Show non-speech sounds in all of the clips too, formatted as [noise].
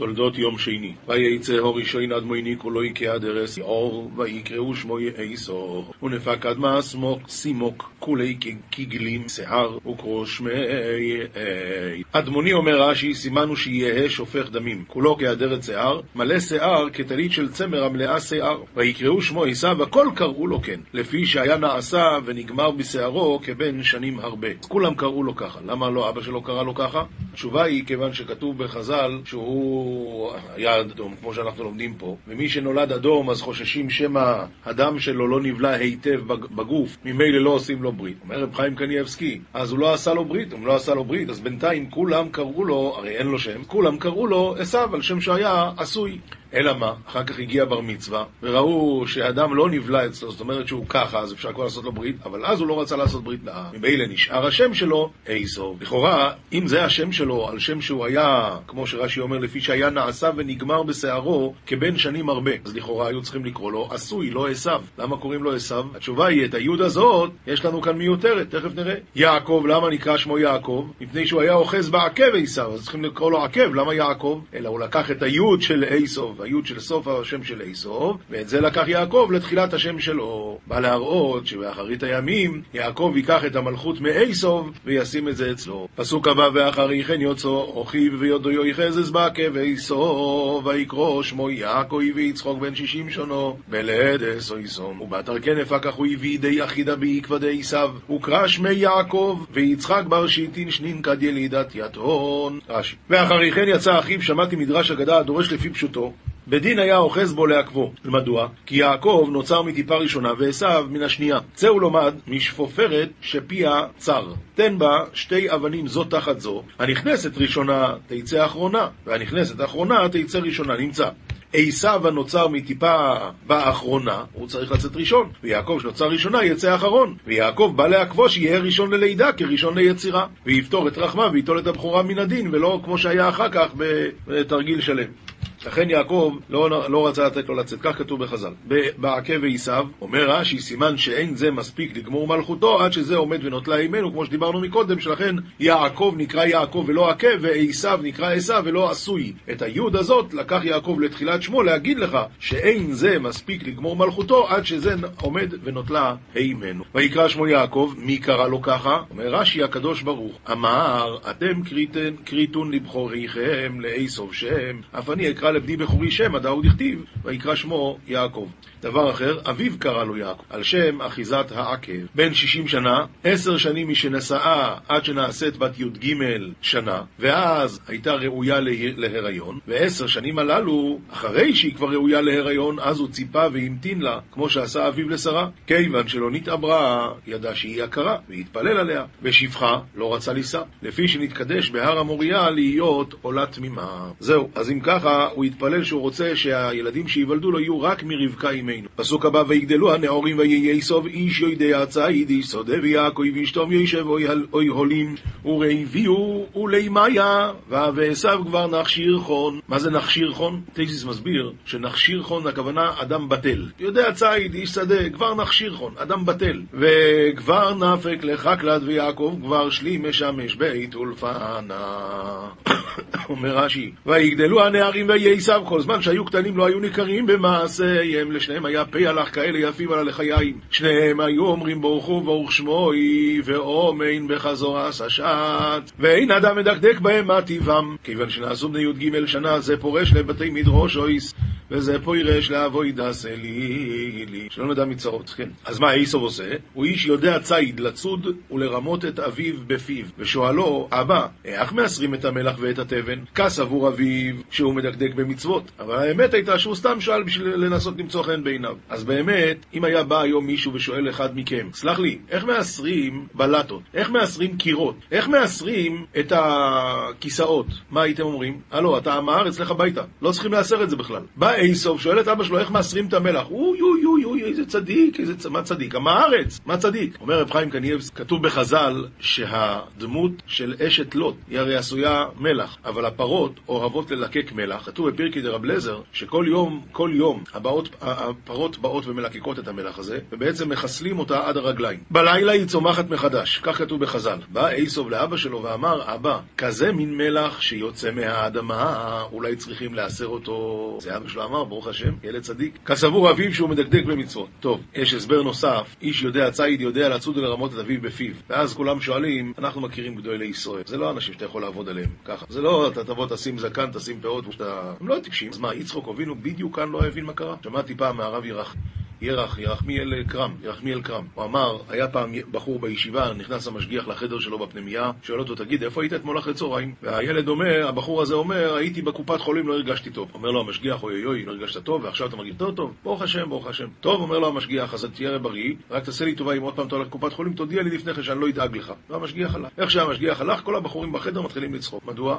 תולדות יום שני. וייצא הורי שוין עד מויני כולו יקה דרס אור, ויקראו שמו יאסור. ונפק עד מעסמוק סימוק, כולי כגלים שיער, וקרוא שמי אדמוני אומר רש"י, סימנו שיהא שופך דמים. כולו כהדרת שיער, מלא שיער כטלית של צמר המלאה שיער. ויקראו שמו עשיו, הכל קראו לו כן, לפי שהיה נעשה ונגמר בשערו כבן שנים הרבה. כולם קראו לו ככה. למה לא אבא שלו קרא לו ככה? התשובה היא כיוון שכתוב בחז"ל שהוא היה אדום, כמו שאנחנו לומדים פה, ומי שנולד אדום אז חוששים שמא הדם שלו לא נבלע היטב בגוף, ממילא לא עושים לו ברית. אומר רב חיים קניאבסקי, אז הוא לא עשה לו ברית, הוא לא עשה לו ברית, אז בינתיים כולם קראו לו, הרי אין לו שם, כולם קראו לו עשיו על שם שהיה עשוי. אלא מה? אחר כך הגיע בר מצווה, וראו שהאדם לא נבלע אצלו, זאת אומרת שהוא ככה, אז אפשר כבר לעשות לו ברית, אבל אז הוא לא רצה לעשות ברית לעם. ממילא נשאר השם שלו, איסוב. לכאורה, אם זה השם שלו, על שם שהוא היה, כמו שרש"י אומר, לפי שהיה נעשה ונגמר בשערו, כבן שנים הרבה, אז לכאורה היו צריכים לקרוא לו עשוי, לא עשיו. למה קוראים לו עשיו? התשובה היא, את היוד הזאת, יש לנו כאן מיותרת, תכף נראה. יעקב, למה נקרא שמו יעקב? מפני שהוא היה אוחז בעקב עשיו, אז צריכים לקרוא לו עקב, למה יעקב? אלא הוא לקח את היוד של עשיו, היוד של סוף השם של איסוב, ואת זה לקח יעקב לתחילת השם שלו. בא להראות שבאחרית הימים יעקב ייקח את המלכות מאיסוב וישים את זה אצלו. פסוק הבא ואחרי כן יוצא אחיו ויודו יחזז בעקב איסוב ויקרא שמו יעקב ויצחוק בן שישים שונו בלעדס איסום ובאתר כן הפקח הוא הביא די יחידה בעקבא עשיו וקרא שמי יעקב ויצחק בר שיטין שנין כד ילידת יתרון רש"י ואחרי כן יצא אחיו שמעתי מדרש אגדה הדורש לפי פשוטו בדין היה אוחז בו לעכבו. מדוע? כי יעקב נוצר מטיפה ראשונה ועשיו מן השנייה. צאו לומד משפופרת שפיה צר. תן בה שתי אבנים זו תחת זו, הנכנסת ראשונה תצא אחרונה, והנכנסת אחרונה תצא ראשונה. נמצא. עשיו הנוצר מטיפה באחרונה, הוא צריך לצאת ראשון, ויעקב שנוצר ראשונה יצא אחרון, ויעקב בא לעכבו שיהיה ראשון ללידה כראשון ליצירה, ויפתור את רחמה וייטול את הבכורה מן הדין, ולא כמו שהיה אחר כך בתרגיל שלם. לכן יעקב לא, לא רצה לתת לו לצאת, כך כתוב בחז"ל. בעקב ועשיו, אומר רש"י, סימן שאין זה מספיק לגמור מלכותו, עד שזה עומד ונוטלה אימנו, כמו שדיברנו מקודם, שלכן יעקב נקרא יעקב ולא עקב, ועשיו נקרא עשיו ולא עשוי. את היוד הזאת לקח יעקב לתחילת שמו להגיד לך שאין זה מספיק לגמור מלכותו, עד שזה עומד ונוטלה אימנו. ויקרא שמו יעקב, מי קרא לו ככה? אומר רש"י הקדוש ברוך, אמר, אתם כריתון לבחוריכם לאסוב שם, אף אני אקרא לבני בכורי שם, עדה הוא דכתיב, ויקרא שמו יעקב. דבר אחר, אביו קרא לו יעקב, על שם אחיזת העקב. בן שישים שנה, עשר שנים משנשאה עד שנעשית בת י"ג שנה, ואז הייתה ראויה לה... להיריון, ועשר שנים הללו, אחרי שהיא כבר ראויה להיריון, אז הוא ציפה והמתין לה, כמו שעשה אביו לשרה. כיוון שלא נתעברה, ידע שהיא עקרה, והתפלל עליה. בשפחה, לא רצה לישא, לפי שנתקדש בהר המוריה להיות עולה תמימה. זהו, אז אם ככה, הוא התפלל שהוא רוצה שהילדים שייוולדו לו יהיו רק מרבקה אימנו. פסוק הבא, ויגדלו הנעורים ויהי סוב איש יודע ציד איש שודה ויעקב וישתום ישב אוי הולים ורעביהו ולימיה ועשו כבר נכשיר חון. מה זה נכשיר חון? טייסיס מסביר שנכשיר חון הכוונה אדם בטל. יודע ציד איש שדה כבר נכשיר חון, אדם בטל. וכבר נפק לחקלת ויעקב כבר שלי משמש בית אולפנה. [coughs] אומר רש"י, ויגדלו הנערים ויהי עשיו כל זמן שהיו קטנים לא היו ניכרים במעשיהם, לשניהם היה פה הלך כאלה יפים על הלחיים. שניהם היו אומרים ברוך הוא ברוך שמוי, ואומן בחזור עשה שעת. ואין אדם מדקדק בהם מה טיבם. כיוון שנעשו בני י"ג שנה, זה פורש לבתי מדרוש אויס, וזה פוירש לאבוי דסה לי לי. שלא נדע מצרות, כן. אז מה איסוב עושה? הוא איש יודע ציד לצוד ולרמות את אביו בפיו. ושואלו, אבא, איך מאסרים את המלח ואת התבן? כס עבור אביו שהוא מדקדק במצוות. אבל האמת הייתה שהוא סתם שאל בשביל לנסות למצוא חן בעיניו. אז באמת, אם היה בא היום מישהו ושואל אחד מכם, סלח לי, איך מאסרים בלטות? איך מאסרים קירות? איך מאסרים את הכיסאות? מה הייתם אומרים? הלו, אתה מהארץ, לך הביתה. לא צריכים לאסר את זה בכלל. בא איסוף, שואל את אבא שלו, איך מאסרים את המלח? אוי אוי אוי אוי, איזה צדיק, איזה צ... מה צדיק? עם הארץ, מה צדיק? אומר רב חיים קנייבס, כתוב בחז"ל שהדמות של אשת לוט היא הרי עשויה מלח, אבל הפרות אוהבות ללקק מלח. כתוב בפרקי דרב לזר, שכל יום, כל יום, הבאות, הפרות באות ומלקקות את המלח הזה, ובעצם מחסלים אותה עד הרגליים. בלילה היא צומחת מחדש, כך כתוב בחז"ל. בא איסוב לאבא שלו ואמר, אבא, כזה מין מלח שיוצא מהאדמה, אולי צריכים לאסר אותו. זה אבא שלו אמר, ברוך השם, ילד צדיק. כסבור אביו שהוא מדקדק במצוות. טוב, יש הסבר נוסף, איש יודע, ציד יודע לצוד ולרמות את אביו בפיו. ואז כולם שואלים, אנחנו מכירים גדולי ישראל. זה לא אנשים שאתה יכול לעבוד עליהם ככה. זה לא, אתה תבוא, תשים זקן, תשים פאות, שאתה... הם לא טיפשים. אז מה, יצחוק אבינו בדיוק כאן לא הבין מה קרה? שמעתי פעם מהרב ירח. ירח, ירחמיאל קרם, ירחמיאל קרם. הוא אמר, היה פעם בחור בישיבה, נכנס המשגיח לחדר שלו בפנימייה, שואל אותו, תגיד, איפה היית אתמול אחרי צהריים? והילד אומר, הבחור הזה אומר, הייתי בקופת חולים, לא הרגשתי טוב. אומר לו המשגיח, אוי אוי אוי, לא הרגשת טוב, ועכשיו אתה מרגיש יותר טוב? ברוך השם, ברוך השם. טוב, אומר לו המשגיח, אז תהיה בריא, רק תעשה לי טובה אם עוד פעם אתה הולך לקופת חולים, תודיע לי לפני כן שאני לא אדאג לך. והמשגיח הלך. איך שהמשגיח הלך, כל הבחורים בחדר מתחילים לצחוק. מדוע?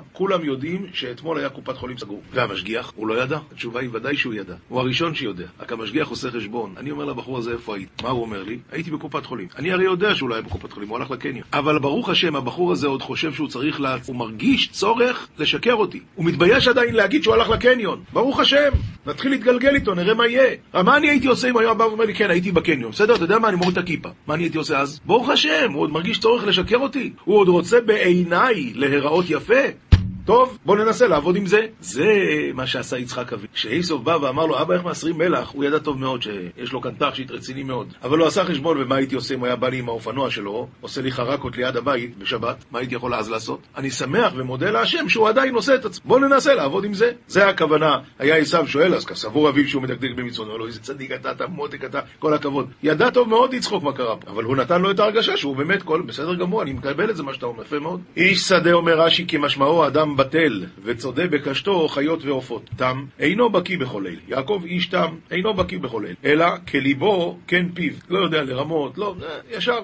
כולם. אני אומר לבחור הזה, איפה היית? מה הוא אומר לי? הייתי בקופת חולים. אני הרי יודע שהוא לא היה בקופת חולים, הוא הלך לקניון. אבל ברוך השם, הבחור הזה עוד חושב שהוא צריך לה... הוא מרגיש צורך לשקר אותי. הוא מתבייש עדיין להגיד שהוא הלך לקניון. ברוך השם, נתחיל להתגלגל איתו, נראה מה יהיה. מה אני הייתי עושה אם היה בא ואומר לי, כן, הייתי בקניון. בסדר, אתה יודע מה? אני מוריד את הכיפה. מה אני הייתי עושה אז? ברוך השם, הוא עוד מרגיש צורך לשקר אותי. הוא עוד רוצה בעיניי להיראות יפה. טוב, בוא ננסה לעבוד עם זה. זה מה שעשה יצחק אבי. כשאיסוף בא ואמר לו, אבא, איך מאסרים מלח? הוא ידע טוב מאוד שיש לו כאן תכשיט רציני מאוד. אבל הוא עשה חשבון, ומה הייתי עושה אם הוא היה בא לי עם האופנוע שלו, עושה לי חרקות ליד הבית בשבת, מה הייתי יכול אז לעשות? אני שמח ומודה להשם שהוא עדיין עושה את עצמו. בוא ננסה לעבוד עם זה. זה הכוונה. היה עשיו שואל, אז כסבור אביו שהוא מדקדק במצוות, אומר לו, איזה צדיק אתה, אתה מותק אתה, כל הכבוד. ידע טוב מאוד לצחוק מה קרה פה, אבל הוא נתן לו את ההרגשה שהוא באמת כל בסדר גמור, אני מקבל את זה מה שאתה אומר, יפה מאוד. איש שדה אומר רש"י כמשמעו אדם בטל, וצודה בקשתו חיות ועופות. תם אינו בקיא בכל אל. יעקב איש תם אינו בקיא בכל אל, אלא כליבו כן פיו. לא יודע לרמות, לא, ישר.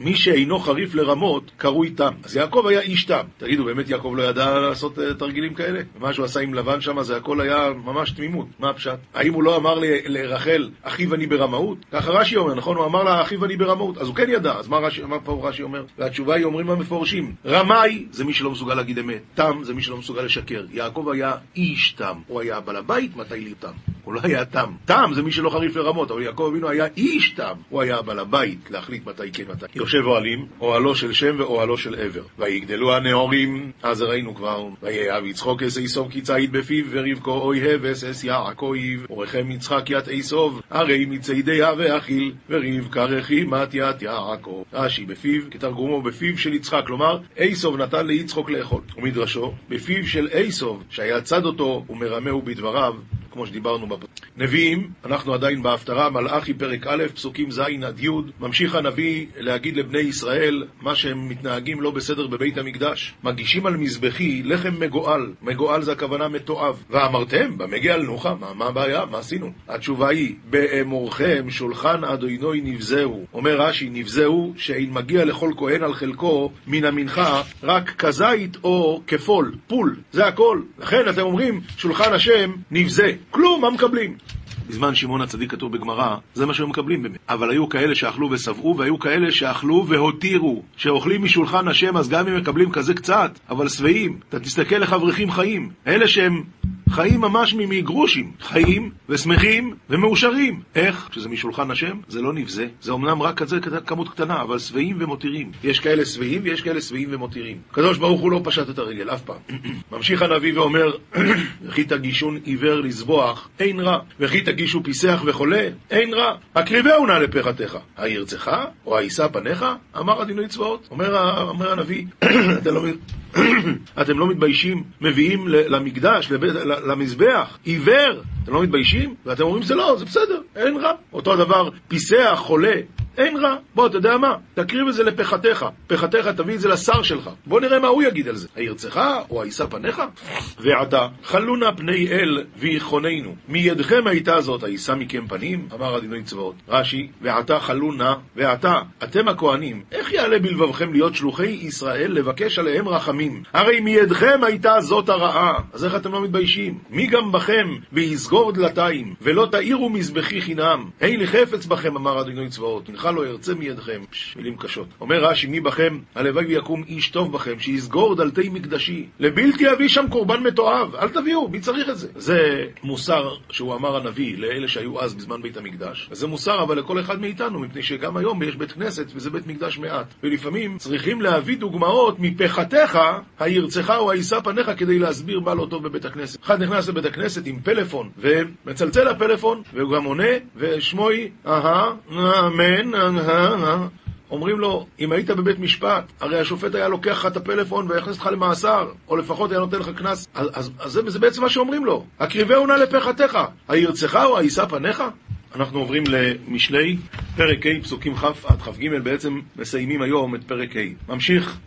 מי שאינו חריף לרמות, קרוי תם. אז יעקב היה איש תם. תגידו, באמת יעקב לא ידע לעשות uh, תרגילים כאלה? מה שהוא עשה עם לבן שם, זה הכל היה ממש תמימות. מה הפשט? האם הוא לא אמר לרחל, אחיו אני ברמאות? ככה רש"י אומר, נכון? הוא אמר לה, אחיו אני ברמאות. אז הוא כן ידע. אז מה, רש"י, מה פה רש"י אומר? והתשובה היא, אומרים המפורשים, רמאי זה מי שלא מסוגל להגיד אמת. תם זה מי שלא מסוגל לשקר. יעקב היה איש תם. הוא היה בעל הבית, מתי לי תם? הוא לא היה תם. תם זה מי שלא חריף לרמות, אבל יעקב אבינו היה איש תם. הוא היה בעל הבית להחליט מתי כן מתי. יושב אוהלים, אוהלו של שם ואוהלו של עבר. ויגדלו הנאורים, אז ראינו כבר, ויהב יצחוק אס איסוב כי בפיו, ורבקו אויהב אס אס יעקב, ורחם יצחק ית איסוב, הרי מציידיה ואכיל, ורבקה רחימת ית יעקב. רש"י בפיו, כתרגומו בפיו של יצחק, כלומר, איסוב נתן ליצחוק לאכול. ומדרשו, בפיו של איסוב, שהיה צד אותו ומרמהו בדבריו, כמו שדיברנו בפ... נביאים, אנחנו עדיין בהפטרה, מלאכי פרק א', פסוקים ז' עד י', ממשיך הנביא להגיד לבני ישראל מה שהם מתנהגים לא בסדר בבית המקדש. מגישים על מזבחי לחם מגואל, מגואל זה הכוונה מתועב. ואמרתם, במה גאלנוכה? מה, מה הבעיה? מה עשינו? התשובה היא, באמורכם שולחן אדוני נבזהו. אומר רש"י, נבזהו, שאין מגיע לכל כהן על חלקו מן המנחה רק כזית או כפול, פול, זה הכל. לכן אתם אומרים, שולחן השם נבזה. כלום, מה מקבלים? בזמן שמעון הצדיק כתוב בגמרא, זה מה שהם מקבלים באמת. אבל היו כאלה שאכלו ושבעו, והיו כאלה שאכלו והותירו. שאוכלים משולחן השם, אז גם אם מקבלים כזה קצת, אבל שבעים. אתה תסתכל איך אברכים חיים. אלה שהם חיים ממש מגרושים. חיים ושמחים ומאושרים. איך? כשזה משולחן השם, זה לא נבזה. זה אמנם רק כזה כמות קטנה, אבל שבעים ומותירים. יש כאלה שבעים ויש כאלה שבעים ומותירים. הקדוש ברוך הוא לא פשט את הרגל, אף פעם. [clears throat] ממשיך הנביא ואומר, [clears throat] וכי תגישון עיוור לזבוח, אין רע. וכי תגישו פיסח וחולה, אין רע. הקריבהו נא לפחתך. הירצך או הישא פניך? אמר הדינוי צבאות. אומר, אומר הנביא, [clears throat] אתה לא... [clears throat] אתם לא מתביישים? מביאים למקדש, למזבח, עיוור. אתם לא מתביישים? ואתם אומרים זה לא, זה בסדר, אין רע. אותו דבר, פיסח, חולה. אין רע. בוא, אתה יודע מה? תקריב את זה לפחתך. פחתך, תביא את זה לשר שלך. בוא נראה מה הוא יגיד על זה. הירצך או הישא פניך? ועתה, חלונה פני אל ויחוננו. מידכם הייתה זאת, הישא מכם פנים? אמר אדינוי צבאות. רש"י, ועתה חלונה, ועתה, אתם הכהנים, איך יעלה בלבבכם להיות שלוחי ישראל לבקש עליהם רחמים? הרי מידכם הייתה זאת הרעה. אז איך אתם לא מתביישים? מי גם בכם ויסגור דלתיים, ולא תאירו מזבחי חינם? היי לי חפץ בכם, אמר אדינוי צבאות, הנך לא ירצה מידכם. מילים קשות. אומר רש"י, מי בכם? הלוואי ויקום איש טוב בכם, שיסגור דלתי מקדשי. לבלתי אביא שם קורבן מתועב. אל תביאו, מי צריך את זה? זה מוסר שהוא אמר הנביא לאלה שהיו אז בזמן בית המקדש. וזה מוסר אבל לכל אחד מאיתנו, מפני שגם היום יש בית כנסת וזה בית מקדש מעט. ולפעמים צריכים להביא דוגמאות מפחתך, הירצך או הישא פניך, כדי להסביר מה לא טוב בבית הכנסת. אחד נכנס לבית הכנסת עם פלאפון, ומצלצל לפלאפון, והוא גם עונה, ושמוי, אהה, אמן, אומרים לו, אם היית בבית משפט, הרי השופט היה לוקח לך את הפלאפון ויכנס אותך למאסר, או לפחות היה נותן לך קנס. אז, אז, אז זה, זה בעצם מה שאומרים לו. הקריבהו נא לפחתך, הירצך או הישא פניך? אנחנו עוברים למשלי, פרק ה', פסוקים כ' עד כ"ג, בעצם מסיימים היום את פרק ה'. ממשיך,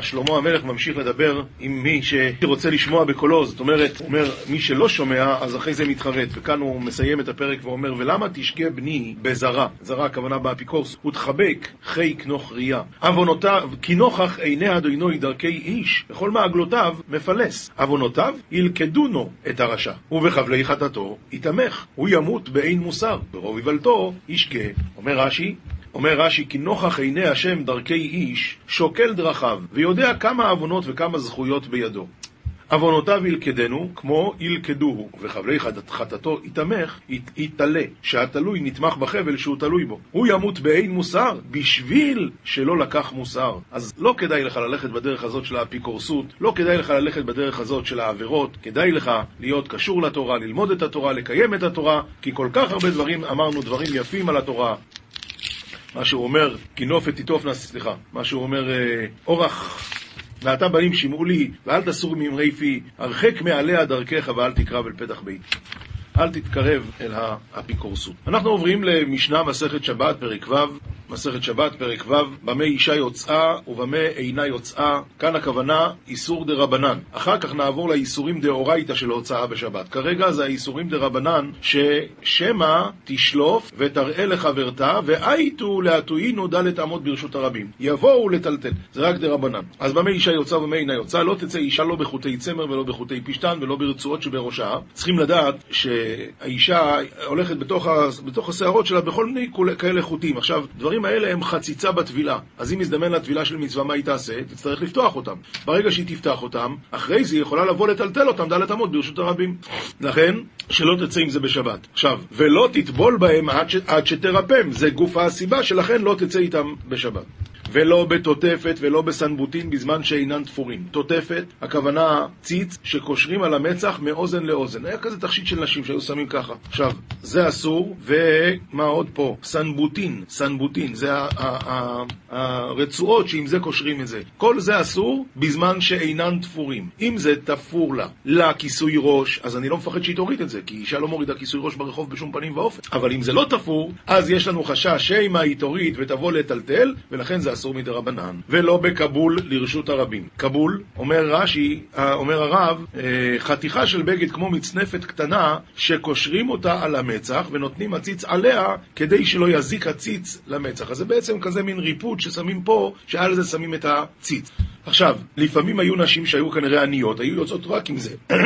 שלמה המלך ממשיך לדבר עם מי שרוצה לשמוע בקולו, זאת אומרת, הוא אומר, מי שלא שומע, אז אחרי זה מתחרט. וכאן הוא מסיים את הפרק ואומר, ולמה תשגה בני בזרה? זרה, הכוונה באפיקורס, ותחבק חי כנוך ראייה. עוונותיו, כי נוכח עיני אדוני דרכי איש, וכל מעגלותיו מפלס. עוונותיו ילכדונו את הרשע, ובחבלי חטאתו יתמך. הוא ימות באין מוסר. מוסר, ברוב איוולתו ישגה. אומר רש"י, אומר רש"י, כי נוכח עיני השם דרכי איש, שוקל דרכיו, ויודע כמה עוונות וכמה זכויות בידו. עוונותיו ילכדנו, כמו ילכדוהו, וחבלי חטאתו יתמך, יתעלה, שהתלוי נתמך בחבל שהוא תלוי בו. הוא ימות באין מוסר, בשביל שלא לקח מוסר. אז לא כדאי לך ללכת בדרך הזאת של האפיקורסות, לא כדאי לך ללכת בדרך הזאת של העבירות, כדאי לך להיות קשור לתורה, ללמוד את התורה, לקיים את התורה, כי כל כך הרבה דברים, אמרנו דברים יפים על התורה. מה שהוא אומר, כינופת תיטופנה, סליחה, מה שהוא אומר, אה, אורח ועתה בנים שמעו לי, ואל תסור ממרי פי, הרחק מעליה דרכך ואל תקרב אל פתח בית. אל תתקרב אל האפיקורסות. אנחנו עוברים למשנה מסכת שבת, פרק ו', מסכת שבת, פרק ו', במה אישה יוצאה ובמה אינה יוצאה. כאן הכוונה איסור דה רבנן. אחר כך נעבור לאיסורים דאורייתא של הוצאה בשבת. כרגע זה האיסורים דה רבנן, ששמא תשלוף ותראה לחברתה, ואייתו להטוינו דלת אמות ברשות הרבים. יבואו לטלטל. זה רק דה רבנן. אז במה אישה יוצאה ובמה אינה יוצאה, לא תצא אישה לא בחוטי צמר ולא בחוטי פשתן ולא ברצועות שבראשה. צריכים לדעת שהאישה הולכת בתוך, בתוך השערות שלה בכל מיני כאלה חוטים. עכשיו, דברים הדברים האלה הם חציצה בטבילה. אז אם יזדמן לה טבילה של מצווה, מה היא תעשה? תצטרך לפתוח אותם. ברגע שהיא תפתח אותם, אחרי זה היא יכולה לבוא לטלטל אותם דלת אמות ברשות הרבים. לכן, שלא תצא עם זה בשבת. עכשיו, ולא תטבול בהם עד, ש... עד שתרפם, זה גוף הסיבה שלכן לא תצא איתם בשבת. ולא בתותפת ולא בסנבוטין בזמן שאינן תפורים. תותפת, הכוונה ציץ שקושרים על המצח מאוזן לאוזן. היה כזה תכשיט של נשים שהיו שמים ככה. עכשיו, זה אסור, ומה עוד פה? סנבוטין, סנבוטין, זה הרצועות שעם זה קושרים את זה. כל זה אסור בזמן שאינן תפורים. אם זה תפור לה, לה כיסוי ראש, אז אני לא מפחד שהיא תוריד את זה, כי אישה לא מורידה כיסוי ראש ברחוב בשום פנים ואופן. אבל אם זה לא תפור, אז יש לנו חשש שמא היא תוריד ותבוא לטלטל, ולכן זה אסור מדי רבנן. ולא בכבול לרשות הרבים. כבול, אומר רש"י, אה, אומר הרב, אה, חתיכה של בגד כמו מצנפת קטנה, שקושרים אותה על המצח ונותנים עציץ עליה, כדי שלא יזיק הציץ למצח. אז זה בעצם כזה מין ריפוד ששמים פה, שעל זה שמים את הציץ. עכשיו, לפעמים היו נשים שהיו כנראה עניות, היו יוצאות רק עם זה. [coughs]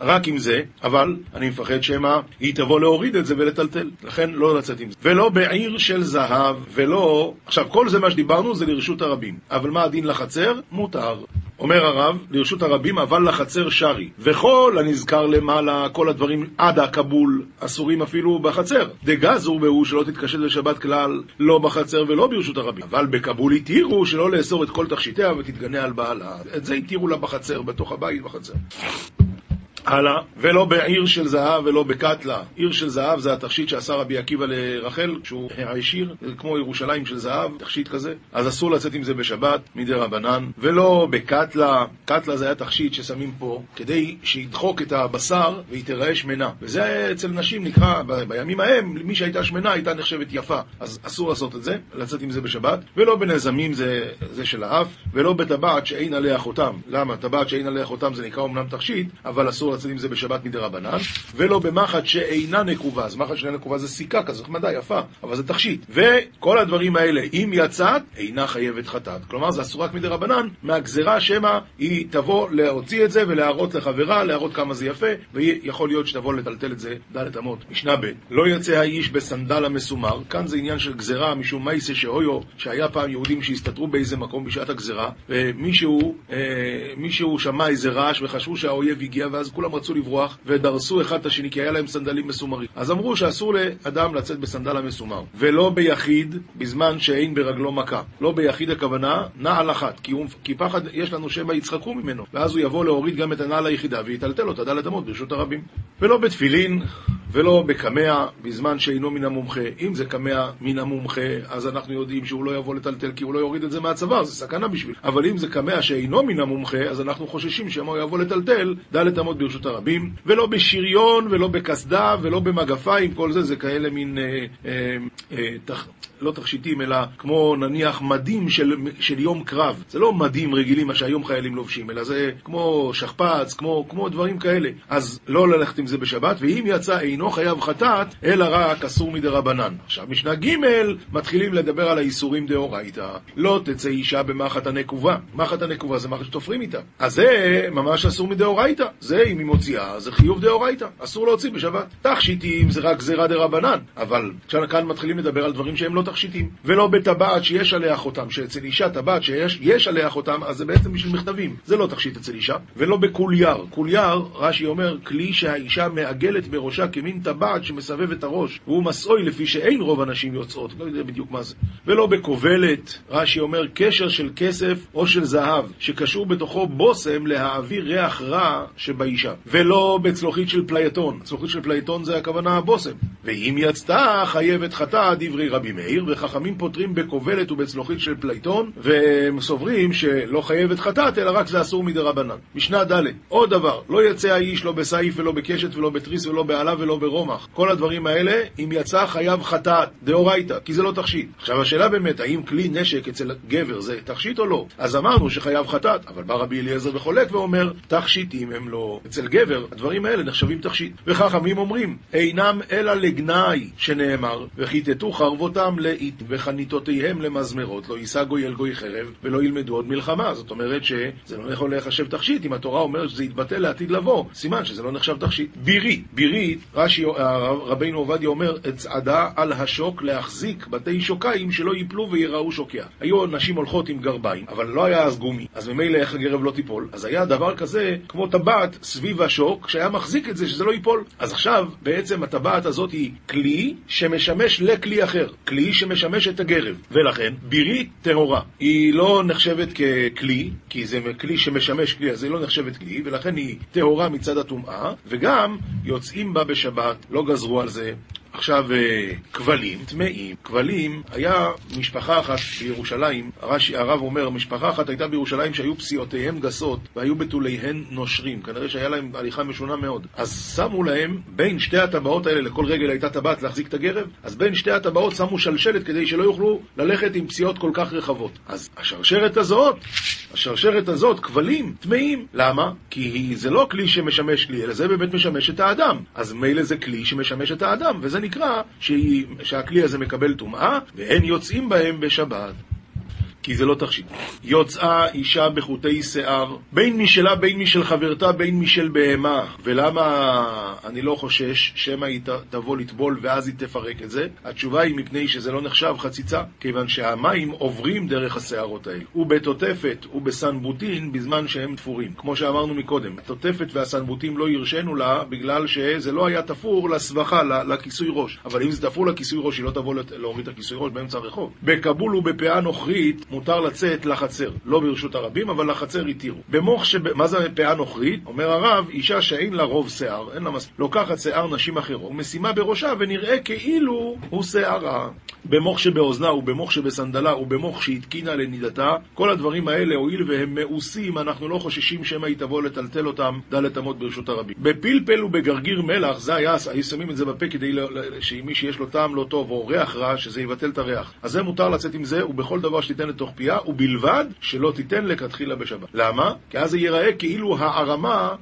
רק עם זה, אבל אני מפחד שמא היא תבוא להוריד את זה ולטלטל. לכן לא לצאת עם זה. ולא בעיר של זהב, ולא... עכשיו, כל זה מה שדיברנו זה לרשות הרבים. אבל מה הדין לחצר? מותר. אומר הרב, לרשות הרבים, אבל לחצר שרי. וכל הנזכר למעלה, כל הדברים עד הכבול, אסורים אפילו בחצר. דגזור בהו שלא תתקשט בשבת כלל, לא בחצר ולא ברשות הרבים. אבל בכבול התירו שלא לאסור את כל תכשיטיה ותתגנה על בעלה. את זה התירו לה בחצר, בתוך הבית בחצר. הלאה, ולא בעיר של זהב ולא בקטלה. עיר של זהב זה התכשיט שעשה רבי עקיבא לרחל, כשהוא העשיר, כמו ירושלים של זהב, תכשיט כזה. אז אסור לצאת עם זה בשבת, מדי רבנן. ולא בקטלה, קטלה זה היה תכשיט ששמים פה, כדי שידחוק את הבשר והיא תיראה שמנה. וזה אצל נשים נקרא, בימים ההם, מי שהייתה שמנה הייתה נחשבת יפה. אז אסור לעשות את זה, לצאת עם זה בשבת. ולא בנזמים זה, זה של האף, ולא בטבעת שאין עליה חותם. למה? טבעת שאין עליה חותם זה נקרא אמנם תכשיט, אבל אסור לצאת עם זה בשבת מדי רבנן. ולא במחט שאינה נקובה. אז מחט שאינה נקובה זה סיכה כזאת מדע יפה, אבל זה תכשיט. וכל הדברים האלה, אם יצאת, אינה חייבת חטאת. כלומר, זה אסור רק מדי רבנן, מהגזרה שמא היא תבוא להוציא את זה ולהראות לחברה, להראות כמה זה יפה, ויכול להיות שתבוא לטלטל את זה ד' אמות. משנה ב' לא יוצא האיש בסנדל המסומר, כאן זה עניין של גזרה משום מייסה שאויו, שהיה פעם יהודים שהסתתרו באיזה מקום בשעת הגזרה, ומישהו אה, שמע איזה רעש וחשבו שהאויב הגיע, ואז כולם רצו לברוח, ודרסו אחד את השני, כי היה להם סנדלים מסומרים. אז אמרו שאסור לאדם לצאת בסנדל המסומר, ולא ביחיד בזמן שאין ברגלו מכה. לא ביחיד הכוונה, נעל אחת, כי, הוא, כי פחד יש לנו שמא יצחקו ממנו, ואז הוא יבוא להוריד גם את הנעל היחידה ויטלטל אותה דלת אמות ברשות הרבים. ולא בתפילין, ולא בקמע בזמן שאינו מן המומחה. אם זה קמע מן המומחה, אז אנחנו יודעים שהוא לא יבוא לטלטל כי הוא לא יוריד את זה מהצוואר, זה סכנה בשביל. אבל אם זה קמע שאינו מן המומחה, אז אנחנו חוששים שמא הוא יבוא לטלטל, ד' אמות הרבים. ולא בשריון, ולא בקסדה, ולא במגפיים, כל זה זה כאלה מין, אה, אה, אה, תח, לא תכשיטים, אלא כמו נניח מדים של, של יום קרב. זה לא מדים רגילים, מה שהיום חיילים לובשים, אלא זה כמו שכפ"ץ, כמו, כמו דברים כאלה. אז לא ללכת עם זה בשבת, ואם יצא אינו חייב חטאת, אלא רק אסור מדי רבנן. עכשיו, משנה ג' מתחילים לדבר על האיסורים דאורייתא. לא תצא אישה במחט הנקובה. מחט הנקובה זה מחט שתופרים איתה. אז זה ממש אסור מדאורייתא. זה, היא מוציאה, זה חיוב דאורייתא. אסור להוציא בשבת. תכשיטים זה רק גזירה דרבנן, אבל כאן מתחילים לדבר על דברים שהם לא תכשיטים. ולא בטבעת שיש עליה חותם, שאצל אישה טבעת שיש עליה חותם, אז זה בעצם בשביל מכתבים. זה לא תכשיט אצל אישה. ולא בכוליאר. כוליאר, רש"י אומר, כלי שהאישה מעגלת בראשה כמין טבעת שמסבב את הראש, והוא משאוי לפי שאין רוב הנשים יוצאות, לא יודע בדיוק מה זה. ולא בכובלת, רש"י אומר, קשר של כסף או של זהב, שקשור בתוכו בושם להעביר ריח רע שבאישה. ולא בצלוחית של פלייטון, צלוחית של פלייטון זה הכוונה הבושם. ואם יצתה, חייבת חטאת, דברי רבי מאיר, וחכמים פוטרים בכובלת ובצלוחית של פלייטון, והם סוברים שלא חייבת חטאת, אלא רק זה אסור מדרבנן. משנה ד' עוד דבר, לא יצא האיש לא בסייף ולא בקשת ולא בתריס ולא באלה ולא ברומח. כל הדברים האלה, אם יצא חייב חטאת, דאורייתא, כי זה לא תכשיט. עכשיו השאלה באמת, האם כלי נשק אצל גבר זה תכשיט או לא? אז אמרנו שחייב חטאת, אבל בא רבי אליעזר וחולק ואומר, תכשיטין הן לו. אצל גבר, הדברים האלה נחשבים תכשיט. וחכמים אומרים, אינם אלא לגנאי, שנאמר, וכיתתו חרבותם לאית, וחניתותיהם למזמרות, לא יישא גוי אל גוי חרב, ולא ילמדו עוד מלחמה. זאת אומרת שזה לא יכול להיחשב תכשיט, אם התורה אומרת שזה יתבטא לעתיד לבוא, סימן שזה לא נחשב תכשיט. בירית, בירית, רש"י, רבינו עובדיה אומר, אצעדה על השוק להחזיק בתי שוקיים שלא ייפלו ויראו שוקיה. היו נשים הולכות עם גרביים, אבל לא היה אז גומי, אז ממילא איך הגרב לא תיפול. אז היה דבר כזה, כמו טבעת סביב השוק, שהיה מחזיק את זה, שזה לא ייפול. אז עכשיו, בעצם הטבעת הזאת היא כלי שמשמש לכלי אחר, כלי שמשמש את הגרב. ולכן, בירית טהורה. היא לא נחשבת ככלי, כי זה כלי שמשמש כלי, אז היא לא נחשבת כלי, ולכן היא טהורה מצד הטומאה, וגם יוצאים בה בשבת, לא גזרו על זה. עכשיו, כבלים, טמאים, כבלים, היה משפחה אחת בירושלים, הרש"י, הרב אומר, משפחה אחת הייתה בירושלים שהיו פסיעותיהם גסות והיו בתוליהן נושרים, כנראה שהיה להם הליכה משונה מאוד. אז שמו להם, בין שתי הטבעות האלה, לכל רגל הייתה טבעת להחזיק את הגרב, אז בין שתי הטבעות שמו שלשלת כדי שלא יוכלו ללכת עם פסיעות כל כך רחבות. אז השרשרת הזאת, השרשרת הזאת, כבלים, טמאים. למה? כי זה לא כלי שמשמש כלי, אלא זה באמת משמש את האדם. אז מילא זה כלי שמשמש את האדם, וזה נקרא שהכלי הזה מקבל טומאה, ואין יוצאים בהם בשבת. כי זה לא תכשיט. יוצאה אישה בחוטי שיער, בין משלה, בין משל חברתה, בין משל בהמה. ולמה אני לא חושש שמא היא תבוא לטבול ואז היא תפרק את זה? התשובה היא מפני שזה לא נחשב חציצה, כיוון שהמים עוברים דרך השערות האלה. ובתותפת ובסנבוטין בזמן שהם תפורים. כמו שאמרנו מקודם, התותפת והסנבוטים לא הרשינו לה בגלל שזה לא היה תפור לסבכה, לכיסוי ראש. אבל אם זה תפור לכיסוי ראש, היא לא תבוא להוריד את הכיסוי ראש באמצע הרחוב. בכבול ובפאה נוכרית מותר לצאת לחצר, לא ברשות הרבים, אבל לחצר התירו. במוח שב... מה זה פאה נוכרית? אומר הרב, אישה שאין לה רוב שיער, אין לה מס... לוקחת שיער נשים אחרות, ומשימה בראשה ונראה כאילו הוא שערה. במוח שבאוזנה ובמוח שבסנדלה ובמוח שהתקינה לנידתה, כל הדברים האלה, הואיל והם מאוסים, אנחנו לא חוששים שמא היא תבוא לטלטל אותם דלת אמות ברשות הרבים. בפלפל ובגרגיר מלח, זה היה, היו שמים את זה בפה כדי שמי שיש לו טעם לא טוב או ריח רע, שזה יבטל את הריח. אז זה מותר לצאת עם זה, ובכל דבר שתיתן לתוך פיה, ובלבד שלא תיתן לכתחילה בשבת. למה? כי אז זה ייראה כאילו הערמה,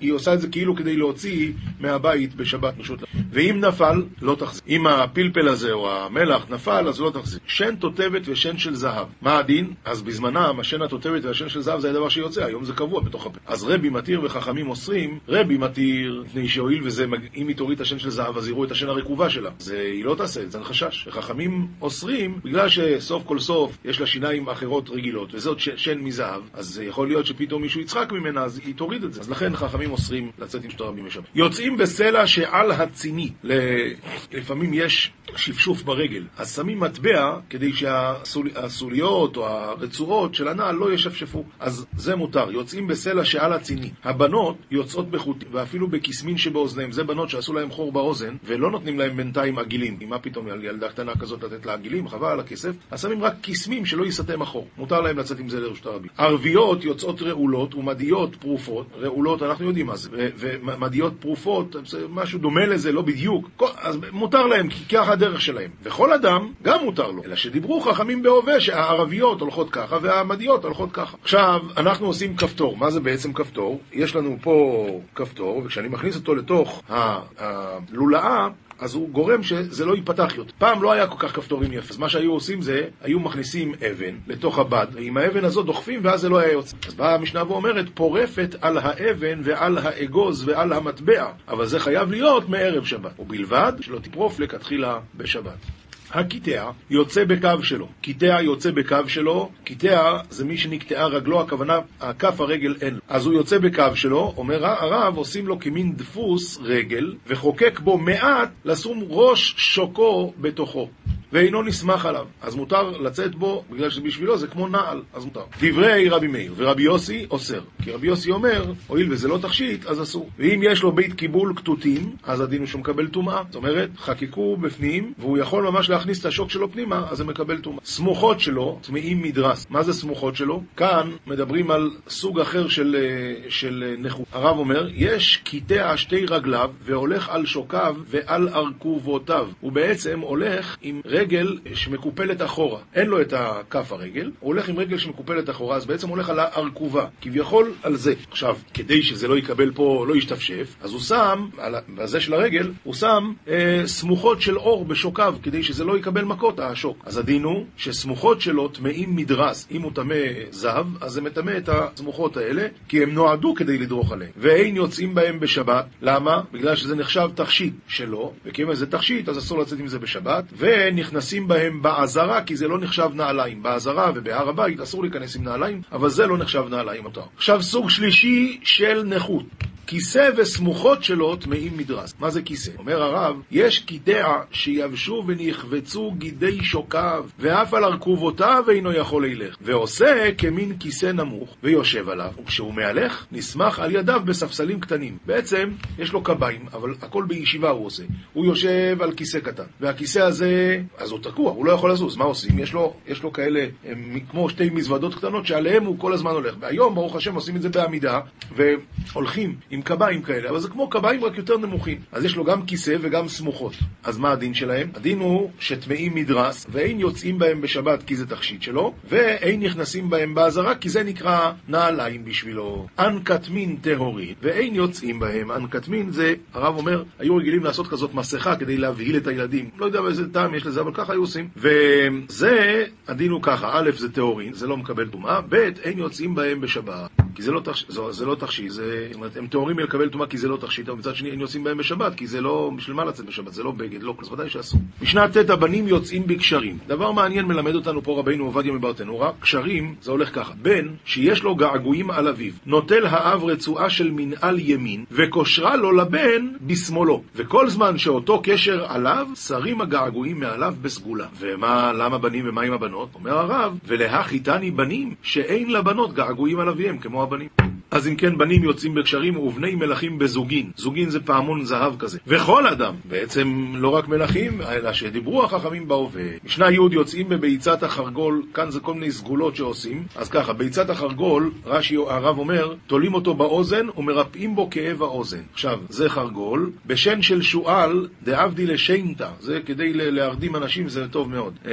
היא עושה את זה כאילו כדי להוציא מהבית בשבת רשות. ואם נפל, לא תחזיר. אם הפלפל הזה או המלח נפל, אז לא תחזיר. שן תותבת ושן של זהב. מה הדין? אז בזמנם, השן התותבת והשן של זהב זה הדבר שיוצא, היום זה קבוע בתוך הפה. אז רבי מתיר וחכמים אוסרים, רבי מתיר, מפני שהואיל וזה, אם היא תוריד את השן של זהב, אז יראו את השן הרקובה שלה. זה, היא לא תעשה זה, זה חשש. וחכמים אוסרים, בגלל שסוף כל סוף יש לה שיניים אחרות רגילות, וזאת שן מזהב, אז יכול להיות שפתאום מישהו יצחק ממנה, אז היא תוריד את זה. אז לכן חכמים אוסרים לצאת עם שתי רבים בשבת. יוצאים בסלע שעל הציני. לפעמים יש שפשוף ברגל. אז שמים מטבע כדי שהסוליות או הרצועות של הנעל לא ישפשפו. אז זה מותר. יוצאים בסלע שעל הציני. הבנות יוצאות בחוטים, ואפילו בקסמין שבאוזניהם. זה בנות שעשו להם חור באוזן, ולא נותנים להם בינתיים עגילים. מה פתאום ילדה קטנה כזאת לתת לה עגילים? חבל על הכסף. אז שמים רק קסמים שלא יסתם החור. מותר להם לצאת עם זה לרשות הרבים. ערביות יוצאות רעולות ומדיות פרופות. רעולות, אנחנו יודעים מה זה. ומדיות פרופות, זה משהו דומה לזה, לא בדיוק. אז מותר להם, כי ככה הדרך שלהם. וכל אדם, גם מותר לו. אלא שדיברו חכמים בהווה שהערביות הולכות ככה והמדיות הולכות ככה. עכשיו, אנחנו עושים כפתור. מה זה בעצם כפתור? יש לנו פה כפתור, וכשאני מכניס אותו לתוך הלולאה, אז הוא גורם שזה לא ייפתח יותר. פעם לא היה כל כך כפתורים יפים. אז מה שהיו עושים זה, היו מכניסים אבן לתוך הבד, ועם האבן הזאת דוחפים ואז זה לא היה יוצא. אז באה המשנה ואומרת, פורפת על האבן ועל האגוז ועל המטבע, אבל זה חייב להיות מערב שבת, ובלבד שלא תפרוף לכתחילה בשבת. הקיטע יוצא בקו שלו. קיטע יוצא בקו שלו, קיטע זה מי שנקטעה רגלו, הכוונה, הכף הרגל אין לו. אז הוא יוצא בקו שלו, אומר הרב, עושים לו כמין דפוס רגל, וחוקק בו מעט לשום ראש שוקו בתוכו. ואינו נסמך עליו, אז מותר לצאת בו, בגלל שבשבילו זה כמו נעל, אז מותר. דברי רבי מאיר, ורבי יוסי אוסר, כי רבי יוסי אומר, הואיל וזה לא תכשיט, אז אסור. ואם יש לו בית קיבול כתותים, אז הדין הוא שהוא מקבל טומאה. זאת אומרת, חקקו בפנים, והוא יכול ממש להכניס את השוק שלו פנימה, אז זה מקבל טומאה. סמוכות שלו, טמאים מדרס. מה זה סמוכות שלו? כאן מדברים על סוג אחר של, של נכות. הרב אומר, יש קיטע שתי רגליו, והולך על שוקיו ועל ארכובותיו. הוא בעצם הולך עם רגל רגל שמקופלת אחורה. אין לו את הכף הרגל, הוא הולך עם רגל שמקופלת אחורה, אז בעצם הוא הולך על הארכובה, כביכול על זה. עכשיו, כדי שזה לא יקבל פה, לא ישתפשף, אז הוא שם, על הזה של הרגל, הוא שם אה, סמוכות של אור בשוקיו, כדי שזה לא יקבל מכות, השוק. אז הדין הוא שסמוכות שלו טמאים מדרס. אם הוא טמא זהב, אז זה מטמא את הסמוכות האלה, כי הם נועדו כדי לדרוך עליהם. ואין יוצאים בהם בשבת. למה? בגלל שזה נחשב תכשיט שלו, וכיוון שזה תכשיט, אז אסור לצאת עם זה בשבת, ונכ... נכנסים בהם בעזרה, כי זה לא נחשב נעליים. בעזרה ובהר הבית אסור להיכנס עם נעליים, אבל זה לא נחשב נעליים אותו. עכשיו סוג שלישי של נכות. כיסא וסמוכות שלו טמאים מדרס. מה זה כיסא? אומר הרב, יש קידע שיבשו ונחבצו גידי שוקיו, ואף על ארכובותיו אינו יכול לילך, ועושה כמין כיסא נמוך, ויושב עליו, וכשהוא מהלך, נסמך על ידיו בספסלים קטנים. בעצם, יש לו קביים, אבל הכל בישיבה הוא עושה. הוא יושב על כיסא קטן, והכיסא הזה, אז הוא תקוע, הוא לא יכול לזוז. מה עושים? יש לו, יש לו כאלה, הם, כמו שתי מזוודות קטנות, שעליהם הוא כל הזמן הולך. והיום, ברוך השם, עושים את זה בעמידה, והולכים עם קביים כאלה, אבל זה כמו קביים רק יותר נמוכים. אז יש לו גם כיסא וגם סמוכות. אז מה הדין שלהם? הדין הוא שטמאים מדרס, ואין יוצאים בהם בשבת כי זה תכשיט שלו, ואין נכנסים בהם באזהרה כי זה נקרא נעליים בשבילו. אנקטמין טהורי, ואין יוצאים בהם. אנקטמין זה, הרב אומר, היו רגילים לעשות כזאת מסכה כדי להבהיל את הילדים. לא יודע באיזה טעם יש לזה, אבל ככה היו עושים. וזה, הדין הוא ככה, א', זה טהורי, זה לא מקבל טומאה, ב', אין יוצאים בהם בשבת. כי זה לא, תכשי, זה, זה לא תכשיט, זה, זאת אומרת, הם טהורים מלקבל טומאה כי זה לא תכשיט, אבל מצד שני הם יוצאים בהם בשבת, כי זה לא, בשביל מה לצאת בשבת? זה לא בגד, לא, אז ודאי שאסור. משנה ט' הבנים יוצאים בקשרים. דבר מעניין מלמד אותנו פה רבינו עובדיה מברטנורה, קשרים, זה הולך ככה, בן שיש לו געגועים על אביו, נוטל האב רצועה של מנעל ימין, וקושרה לו לבן בשמאלו, וכל זמן שאותו קשר עליו, שרים הגעגועים מעליו בסגולה. ומה, למה בנים ומה עם הבנות? אומר הרב, ולהכיתני בנים שאין לבנות געגועים על אביהם כמו הבנים. אז אם כן, בנים יוצאים בקשרים ובני מלכים בזוגין. זוגין זה פעמון זהב כזה. וכל אדם, בעצם לא רק מלכים, אלא שדיברו החכמים בהווה. משנה י' יוצאים בביצת החרגול, כאן זה כל מיני סגולות שעושים. אז ככה, ביצת החרגול, רש"י הרב אומר, תולים אותו באוזן ומרפאים בו כאב האוזן. עכשיו, זה חרגול, בשן של שועל, דעבדי לשיינתא, זה כדי להרדים אנשים, זה טוב מאוד. אה,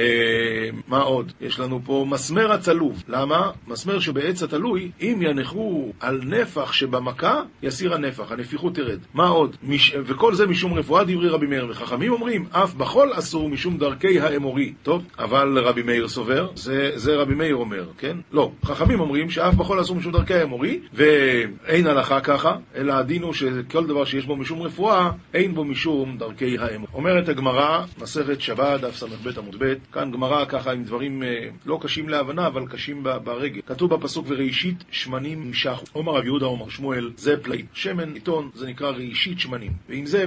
מה עוד? יש לנו פה מסמר הצלוב. למה? מסמר שבעץ התלוי, אם ינחו על נפח שבמכה, יסיר הנפח, הנפיחות תרד. מה עוד? מש... וכל זה משום רפואה דברי רבי מאיר. וחכמים אומרים, אף בחול אסור משום דרכי האמורי. טוב, אבל רבי מאיר סובר, זה, זה רבי מאיר אומר, כן? לא. חכמים אומרים שאף בחול אסור משום דרכי האמורי, ואין הלכה ככה, אלא הדין הוא שכל דבר שיש בו משום רפואה, אין בו משום דרכי האמורי. אומרת הגמרא, מסכת שבת, דף ס"ב עמוד ב', כאן גמרא ככה עם דברים אה, לא קשים להבנה, אבל קשים ברגל. כתוב בפסוק, וראשית שמנים נמשכו. אומר רב יהודה, אומר שמואל, זה פלאי. שמן עיתון, זה נקרא ראשית שמנים. ועם זה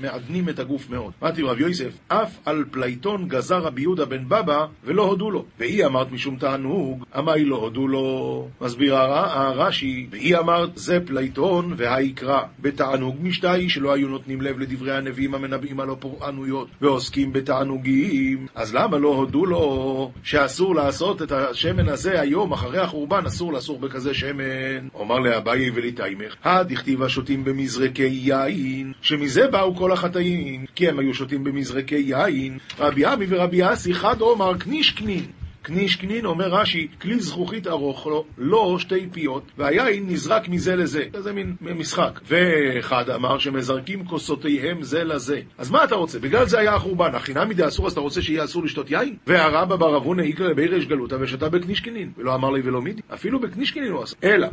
מעדנים את הגוף מאוד. אמרתי רב יוסף, אף על פלייטון גזר רבי יהודה בן בבא, ולא הודו לו. והיא אמרת משום תענוג, אמי לא הודו לו. מסביר הרש"י, והיא אמרת, זה פלייטון והיקרא. בתענוג משתאי, שלא היו נותנים לב לדברי הנביאים המנבאים על הפורענויות, ועוסקים בתענוגים. אז למה לא הודו לו שאסור לעשות את השמן הזה היום, אחרי החורבן, אסור לאסור בכזה שמן? אומר לאביי ולתיימך, הדכתיב השותים במזרקי יין, שמזה באו כל החטאים, כי הם היו שותים במזרקי יין. רבי עמי ורבי אסי חד עומר קניש קנין. קניש קנין, אומר רש"י, כלי זכוכית ארוך לו, לא שתי פיות, והיין נזרק מזה לזה. זה מין משחק. ואחד אמר שמזרקים כוסותיהם זה לזה. אז מה אתה רוצה? בגלל זה היה החורבן. החינם מדי אסור, אז אתה רוצה שיהיה אסור לשתות יין? והרבא בר אבונה איקרא לבי ריש גלותא ושתה בקניש קנין. ולא אמר לי ולא מידי. אפילו בקניש קנין הוא עשה. אלא,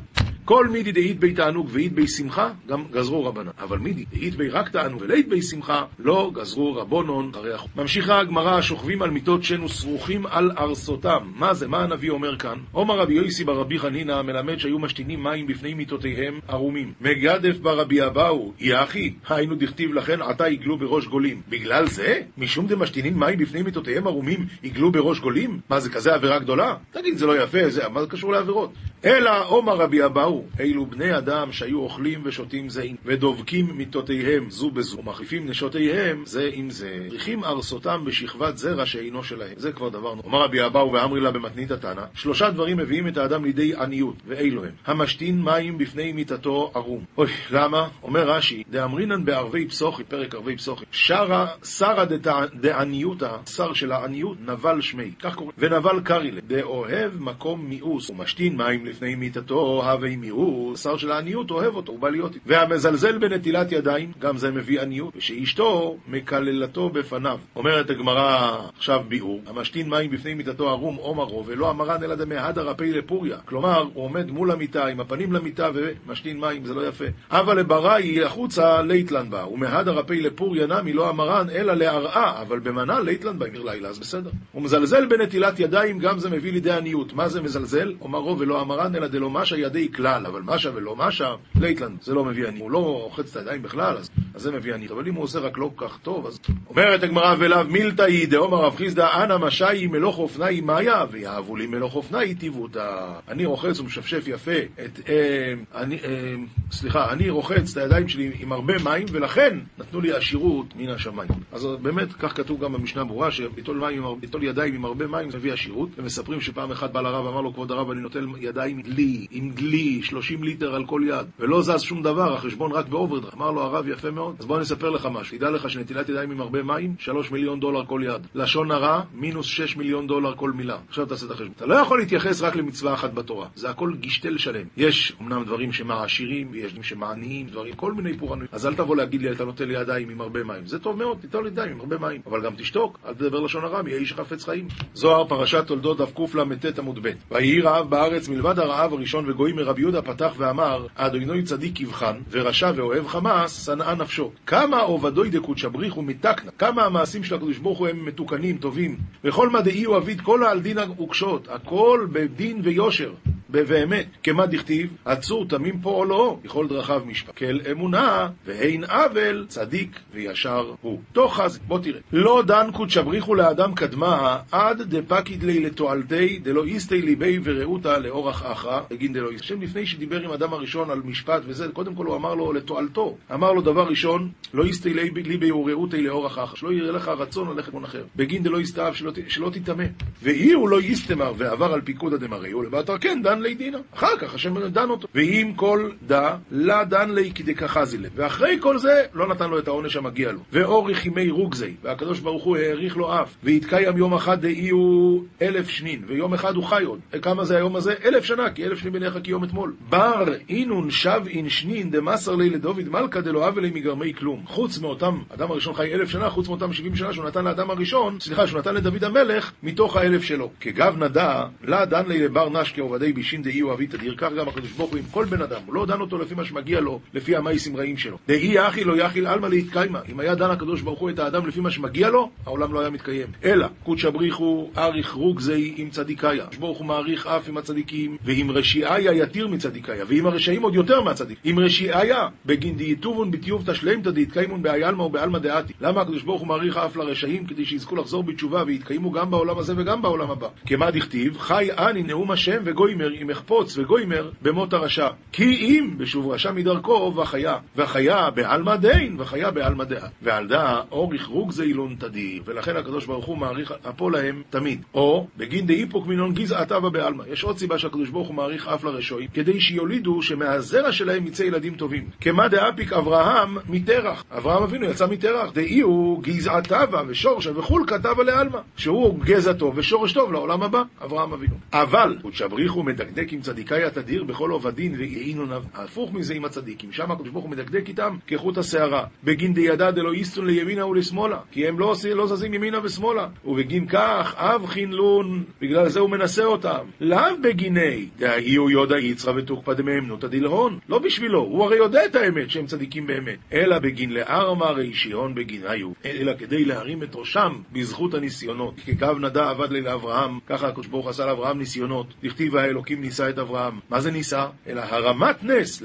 כל מידי דאית בי תענוג ואית בי שמחה, גם גזרו רבנן. אבל מידי דאית בי רק תענוג ולאית בי שמחה, לא גזרו רבונון הרי החוק. ממשיכה הגמרא, שוכבים על מיטות שן וסרוכים על ארסותם. מה זה? מה הנביא אומר כאן? עומר רבי יויסי ברבי חנינא מלמד שהיו משתינים מים בפני מיטותיהם ערומים. מגדף ברבי אבאו, יחי, היינו דכתיב לכן עתה יגלו בראש גולים. בגלל זה? משום דמשתינים מים בפני מיטותיהם ערומים, יגלו בראש גולים? מה זה כזה עבירה גדולה? תגיד, זה לא יפה, זה, מה זה קשור לעבירות? אלא עומר רבי אבאו, אילו בני אדם שהיו אוכלים ושותים זה ודובקים מיטותיהם זו בזו, ומחליפים נשותיהם זה עם זה, צריכים ארסותם בשכבת זרע שאינו שלהם. זה כבר דבר נורא. אמר רבי אבאו ואמרי לה במתנית התנא, שלושה דברים מביאים את האדם לידי עניות, ואילו הם. המשתין מים בפני מיטתו ערום. אוי, למה? אומר רש"י, דאמרינן בערבי פסוחי, פרק ערבי פסוחי, שרה, שרה דעניותא, שר של העניות, נבל שמי, כך קוראים, ונבל קרילה, דאוהב מקום מיאוס, ומשתין מים לפני מיטתו, הווי מיאוס, שר של העניות אוהב אותו, הוא בא להיות איתו. והמזלזל בנטילת ידיים, גם זה מביא עניות, ושאשתו מקללתו בפניו. אומרת הגמרא עכשיו ביאור, המשתין מים בפני מיטתו ערום עומרו, ולא המרן אלא דמהדר אפי לפוריה. כלומר, הוא עומד מול המיטה, עם הפנים למיטה ומשתין מים, זה לא יפה. אבל לבראי החוצה ליטלן בה, ומהדר אפי לפוריה נמי לא המרן אלא להרעה, אבל במנה ליטלן בה עיר לילה, אז בסדר. הוא מזלזל בנטילת ידיים, גם זה מביא לידי עניות. מה זה מזלזל? אומרו ולא המרן אלא דלא משה ידי כלל, אבל משה ולא משה, ליטלן, זה לא מביא עניות. הוא לא רוחץ את הידיים בכלל, אז, אז זה מביא עניות. אבל אם הוא עושה רק לא כל כך טוב, אז... אומרת הגמרא ולאו מילתא היא דאמר רב חסדא אנא משאי מלא חפני מיא ויהבו לי מלא חפני טיבותא. אני רוחץ ומשפשף יפה את... אה, אני, אה, סליחה, אני רוחץ את הידיים שלי עם הרבה מים, ולכן נתנו לי עשירות מן השמיים. אז באמת, כך כתוב גם במשנה ברורה, שליטול ידיים עם הרבה מים מביא עשירות, ומספרים שפעם אחת בא לרב, אמר לו, כבוד הרב, אני נוטל ידיים דלי, עם דלי, 30 ליטר על כל יד, ולא זז שום דבר, החשבון רק באוברדרפט. אמר לו הרב, יפה מאוד. אז בוא אני אספר לך משהו. תדע לך שנטילת ידיים עם הרבה מים, 3 מיליון דולר כל יד. לשון הרע, מינוס 6 מיליון דולר כל מילה. עכשיו תעשה את החשבון. אתה לא יכול להתייחס רק למצווה אחת בתורה. זה הכל גישטל שלם. יש אמנם דברים שמעשירים, ויש דברים שמעניים, דברים, כל מיני פורענויות. אז אל תבוא להגיד לי, אתה נוטל ידיים עם הרבה מים. זה טוב מאוד, תיטול ידיים עם הרבה מים. אבל גם תשתוק, אל תדבר לשון הרע, מי האיש חפץ חיים. זוהר, פרשת תולדות, דף קל"ט עמוד ב'. ויהי רעב בארץ מלבד הרעב הראשון וגויים מרבי יהודה פתח ואמר, אדוני צדיק יבחן, ורשע ואוהב חמאס, שנאה נפשו. כמה עובדוי דקודשא בריחו מתקנה, כמה המעשים של הקדוש ברוך הוא הם מתוקנים, טובים. וכל מה דאי הוא אביד, כל העל דין וקשות, הכל בדין ויושר. באמת, כמה דכתיב, עצור תמים פועלו, בכל דרכיו משפט. כל אמונה, ואין עוול, צדיק וישר הוא. תוך אז, בוא תראה. לא דן קודשא בריחו לאדם קדמה, עד דפקיד לי לתועלתי, דלא איסתי ליבי ורעותה לאורח אחרא, בגין דלא איסתי. השם לפני שדיבר עם אדם הראשון על משפט וזה, קודם כל הוא אמר לו לתועלתו. אמר לו דבר ראשון, לא איסתי ליבי ורעותי לאורח אחרא, שלא יראה לך רצון ללכת מון אחר. בגין דלא יסתאב, שלא, שלא תטמא. ואי הוא לא יסתמר ועבר על פיקוד הדמרי, ולבטר כן דן לי דינה. אחר כך השם דן אותו. ואם כל דא, לה דן לי כדכחזי לב. ואחרי כל זה, לא נתן לו את העונש המגיע לו. ואורך ימי רוגזי, והקדוש ברוך הוא האריך לו אף. ויתקיים יום אחד דאי הוא אלף שנין, ויום אחד הוא חי עוד. כמה זה היום הזה? אלף שנה, כי אלף שנין בעיניך כיום אתמול. בר אינון שב אין שנין דמסר לי לדוד מלכה דלא אבה לי מגרמי כלום. חוץ מאותם, אדם הראשון חי אלף שנה, חוץ מאותם שבעים שנה שהוא נתן לאדם הראשון, סליחה, שהוא נתן לדוד המלך, מתוך האלף שלו. כגב נדע, לה דן לי לבר נש כעובדי בישין דאי הוא אבי תדיר, כך גם הקדוש ברוך הוא עם כל בן אדם, הוא לא דן אותו לפי מה שמגיע לו, לפי המייסים רעים שלו. דאי יאכיל לא יאכיל עלמא להתקיימה. אם היה דן הקדוש ברוך הוא את האדם לפי מה שמגיע לו, העולם לא היה מתקיים. אלא, קודשא בריחו אריך רוגזי עם צדיקאיה. הקדוש ברוך הוא מעריך אף עם הצדיקים, ועם רשיעיה יתיר מצדיקאיה, ועם הרשעים עוד יותר מהצדיק. עם רשיעיה, בגין דייטובון בתיוב תשלמתא דהתקיימון בעלמא ובעלמא דעתי. למה הקדוש ברוך הוא מעריך אף לרשעים? כדי שיזכו לחזור בתשובה ויתקיימו גם בעולם הזה וגם בעולם הבא. כמה דכתיב, חי אני נאום השם וגוימר, אם אחפוץ וגוימר במות הרשע. כי אם בשוב רשע מדרכו וחיה, וחיה בעלמא דין, וחיה בעלמא דעה. ועל דא אוריך רוגזי אילון תדיר, ולכן הקדוש ברוך הוא מעריך אפו להם תמיד. או בגין דאיפוק מינון גזע עטבה בעלמא. יש עוד סיבה שהקדוש ברוך הוא מעריך אף לרשעים, כדי שיולידו שמהזרע שלהם יצא ילדים טובים. כמה דאפיק אברהם מתרח. אברהם אבינו יצא מתרח. דאי הוא גזע טבה ושורשה וחול כתבה לעלמא. שהוא גזע טוב ושורש טוב לעולם הבא, אברהם אבינו. אבל, ותשבריחו מדקדק עם צדיקאי התדיר בכל עובדין ויעינון הפוך מזה עם הצדיקים. שם הקדוש ברוך הוא מדקדק איתם כחוט השערה. בגין דידע דלא איסטון לימינה ולשמאלה. כי הם לא, לא זזים ימינה ושמאלה. ובגין כך, אב חינלון, בגלל זה הוא מנסה אותם. לאו בגיני, דהי הוא יודע יצרא ותוקפא דמאמנותא דלהון. לא בשבילו, הוא הרי יודע את האמת שהם צדיקים באמת. אלא בגין לארמא רישיון בגיניו. אלא כדי להרים את ראשם בזכות הניסיונות. כקו נדע עבד לי לאברהם, ככה הקדוש ברוך עשה לאברהם ניסיונות. דכתיב האלוקים ניסה את אברהם. מה זה ניסה? אלא הרמת נס,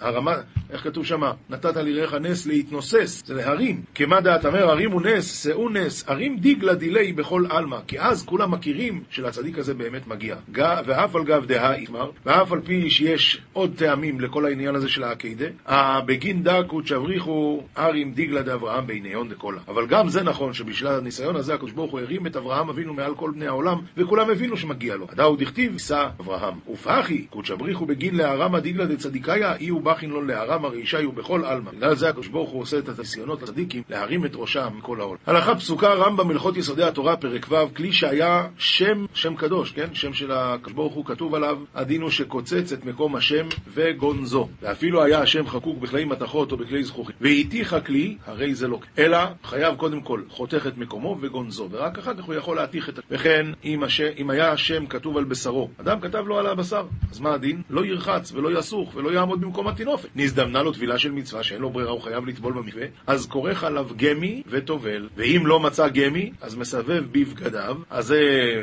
הרמת, איך כתוב שמה? נתת ליראיך נס להתנוסס, זה להרים. כמה דעת אמר, הרימו נס, שאו נס, הרים דיגלה דילי בכל עלמא. כי אז כולם מכירים שלצדיק הזה באמת מגיע. ואף על גב דהא איתמר, ואף על פי שיש עוד טעמים לכל העניין הזה של העקידה, בגין דקות שבריחו הרים דיגלה דאברהם בעיניון דקולה. אבל גם זה נכון שבשביל הניסיון הזה הקדוש ברוך הוא הרים את אברהם אבינו מעל כל בני העולם, וכולם הבינו שמגיע לו. הדאו דכתיב, יישא אברהם. ופחי, קודשא בריחו בגין להרמה דיגלה דצדיקאיה, אי הוא בכין לו להרמה רישי ובכל עלמא. בגלל זה הקדוש ברוך הוא עושה את הניסיונות לצדיקים להרים את ראשם מכל העולם. הלכה פסוקה רמב"ם הלכות יסודי התורה פרק ו' כלי שהיה שם, שם קדוש, כן? שם של הקדוש ברוך הוא כתוב עליו, הדין הוא שקוצץ את מקום השם וגונזו. ואפילו היה השם חקוק בכלי מתכות או בכלי זכוכית. והתיך הכלי, הרי זה לא. אלא חייב קודם כל חותך את מקומו וגונזו, ורק אחר כך הוא יכול להתיך את... וכן, אם, הש... אם היה השם כתוב על בשרו, אדם כתב לו על הבשר, אז מה הדין? לא ירחץ ולא יסוך ולא יעמוד במקום הטינופת. נזדמנה לו טבילה של מצווה שאין לו ברירה, הוא חייב לטבול במקווה, אז כורך עליו גמי וטובל, ואם לא מצא גמי, אז מסבב בבגדיו, אז זה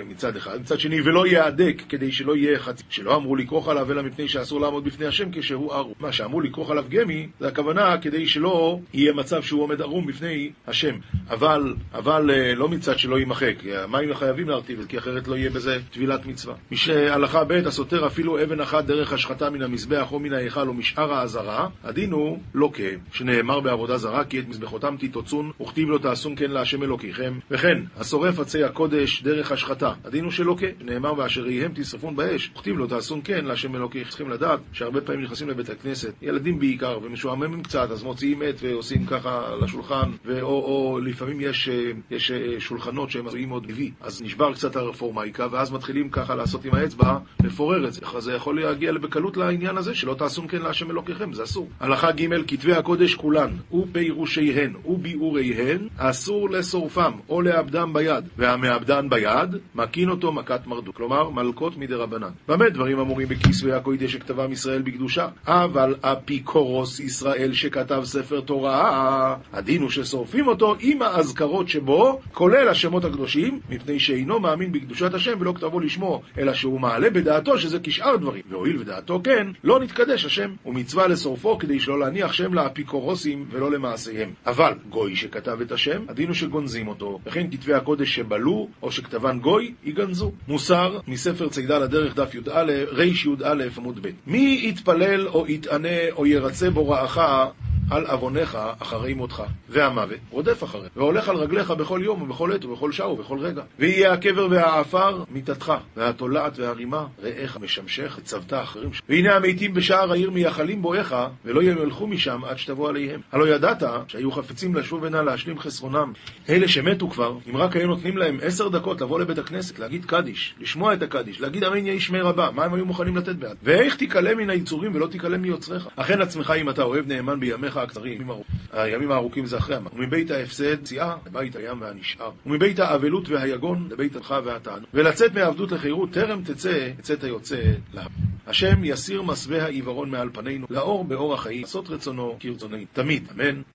מצד אחד. מצד שני, ולא יהדק, כדי שלא יהיה חצי, שלא אמרו לכרוך עליו אלא מפני שאסור לעמוד בפני השם כשהוא ערום. מה שאמרו לכרוך עליו גמי, זה הכוונה כדי שלא יהיה מצב שהוא עומד ערום בפני השם. אבל, אבל לא מצד שלא יימחק, המים חייבים להרטיב, כי אחרת לא יהיה בזה טבילת מצווה. מי שהלכה ב' הסותר אפילו אבן אחת דרך השחתה מן המזבח או מן ההיכל או משאר האזהרה, הדין הוא לוקה, שנאמר בעבודה זרה, כי את מזבחותם תתוצון, וכתיב לו תעשון כן להשם אלוקיכם. וכן, השורף עצי הקודש דרך השחתה, הדין הוא שלוקה, נאמר ואשר יהם תשרפון באש, וכתיב לו תעשון כן להשם אלוקיכם. צריכים לדעת שהרבה פעמים נכנסים לבית הכנסת, ילדים בעיקר, ומשועממים קצת, אז מוציאים עט ועושים ככה לשולחן, ו- או, או לפעמים יש, יש שולחנות שהם עשויים עוד גבי, אז נשבר קצת הרפורמייקה, ואז מתחילים ככה לעשות עם האצבע מפורר את זה. זה יכול להגיע בקלות לעניין הזה, שלא תעשו כן להשם אלוקיכם, זה אסור. הלכה ג' כתבי הקודש כולן, ופירושיהן וביאוריהן, אסור לשורפם או לאבדם ביד, והמאבדן ביד, מקין אותו מכת מרדות. כלומר, מלקות מדי רבנן. במה דברים אמורים בכיסוי הקודש שכתבם ישראל בקדושה? אבל אפיקורוס ישראל שכתב ספר תורה, הדין הוא ששורפים אותו עם האזכרות שבו, כולל השמות הקדושים, מפני שאינו מאמין בקדושת השם ולא כתבו לשמו, אלא שהוא מעלה בדעתו שזה כשאר דברים. והואיל ודעתו כן, לא נתקדש השם, ומצווה לשורפו כדי שלא להניח שם לאפיקורוסים ולא למעשיהם. אבל גוי שכתב את השם, הדין הוא שגונזים אותו, וכן כתבי הקודש שבלו, או שכתבן גוי, יגנזו. מוסר, מספר צידה לדרך דף י"א, רי"א עמוד ב'. מי יתפלל או יתענה או ירצה בו רעך על עוונך אחרי מותך, והמוות רודף אחריך, והולך על רגליך בכל יום ובכל עת ובכל שעה ובכל רגע. ויהיה הקבר והעפר מיתתך, והתולעת והרימה רעך משמשך, וצבת אחרים. והנה המתים בשער העיר מייחלים בואך, ולא ימלכו משם עד שתבוא עליהם. הלא ידעת שהיו חפצים לשוב הנה להשלים חסרונם. אלה שמתו כבר, אם רק היו נותנים להם עשר דקות לבוא לבית הכנסת, להגיד קדיש, לשמוע את הקדיש, להגיד אמן יהי שמי רבה, מה הם היו מוכנים לתת בעד? ואיך תיקלה מן היצורים ולא תיקלה מיוצריך? אכן עצמך אם אתה אוהב נאמן בימיך הקצרים, הימים הארוכים זה אחרי המה. ומבית ההפסד ציאה לבית הים והנשאר. ומבית האבלות והיגון לבית הלכה והתענוג. ולצאת מעבדות לחירות טרם תצא, יצאת היוצא לה. השם יסיר מסווה העיוורון מעל פנינו, לאור באור החיים, לעשות רצונו כרצוננו. תמיד, אמן.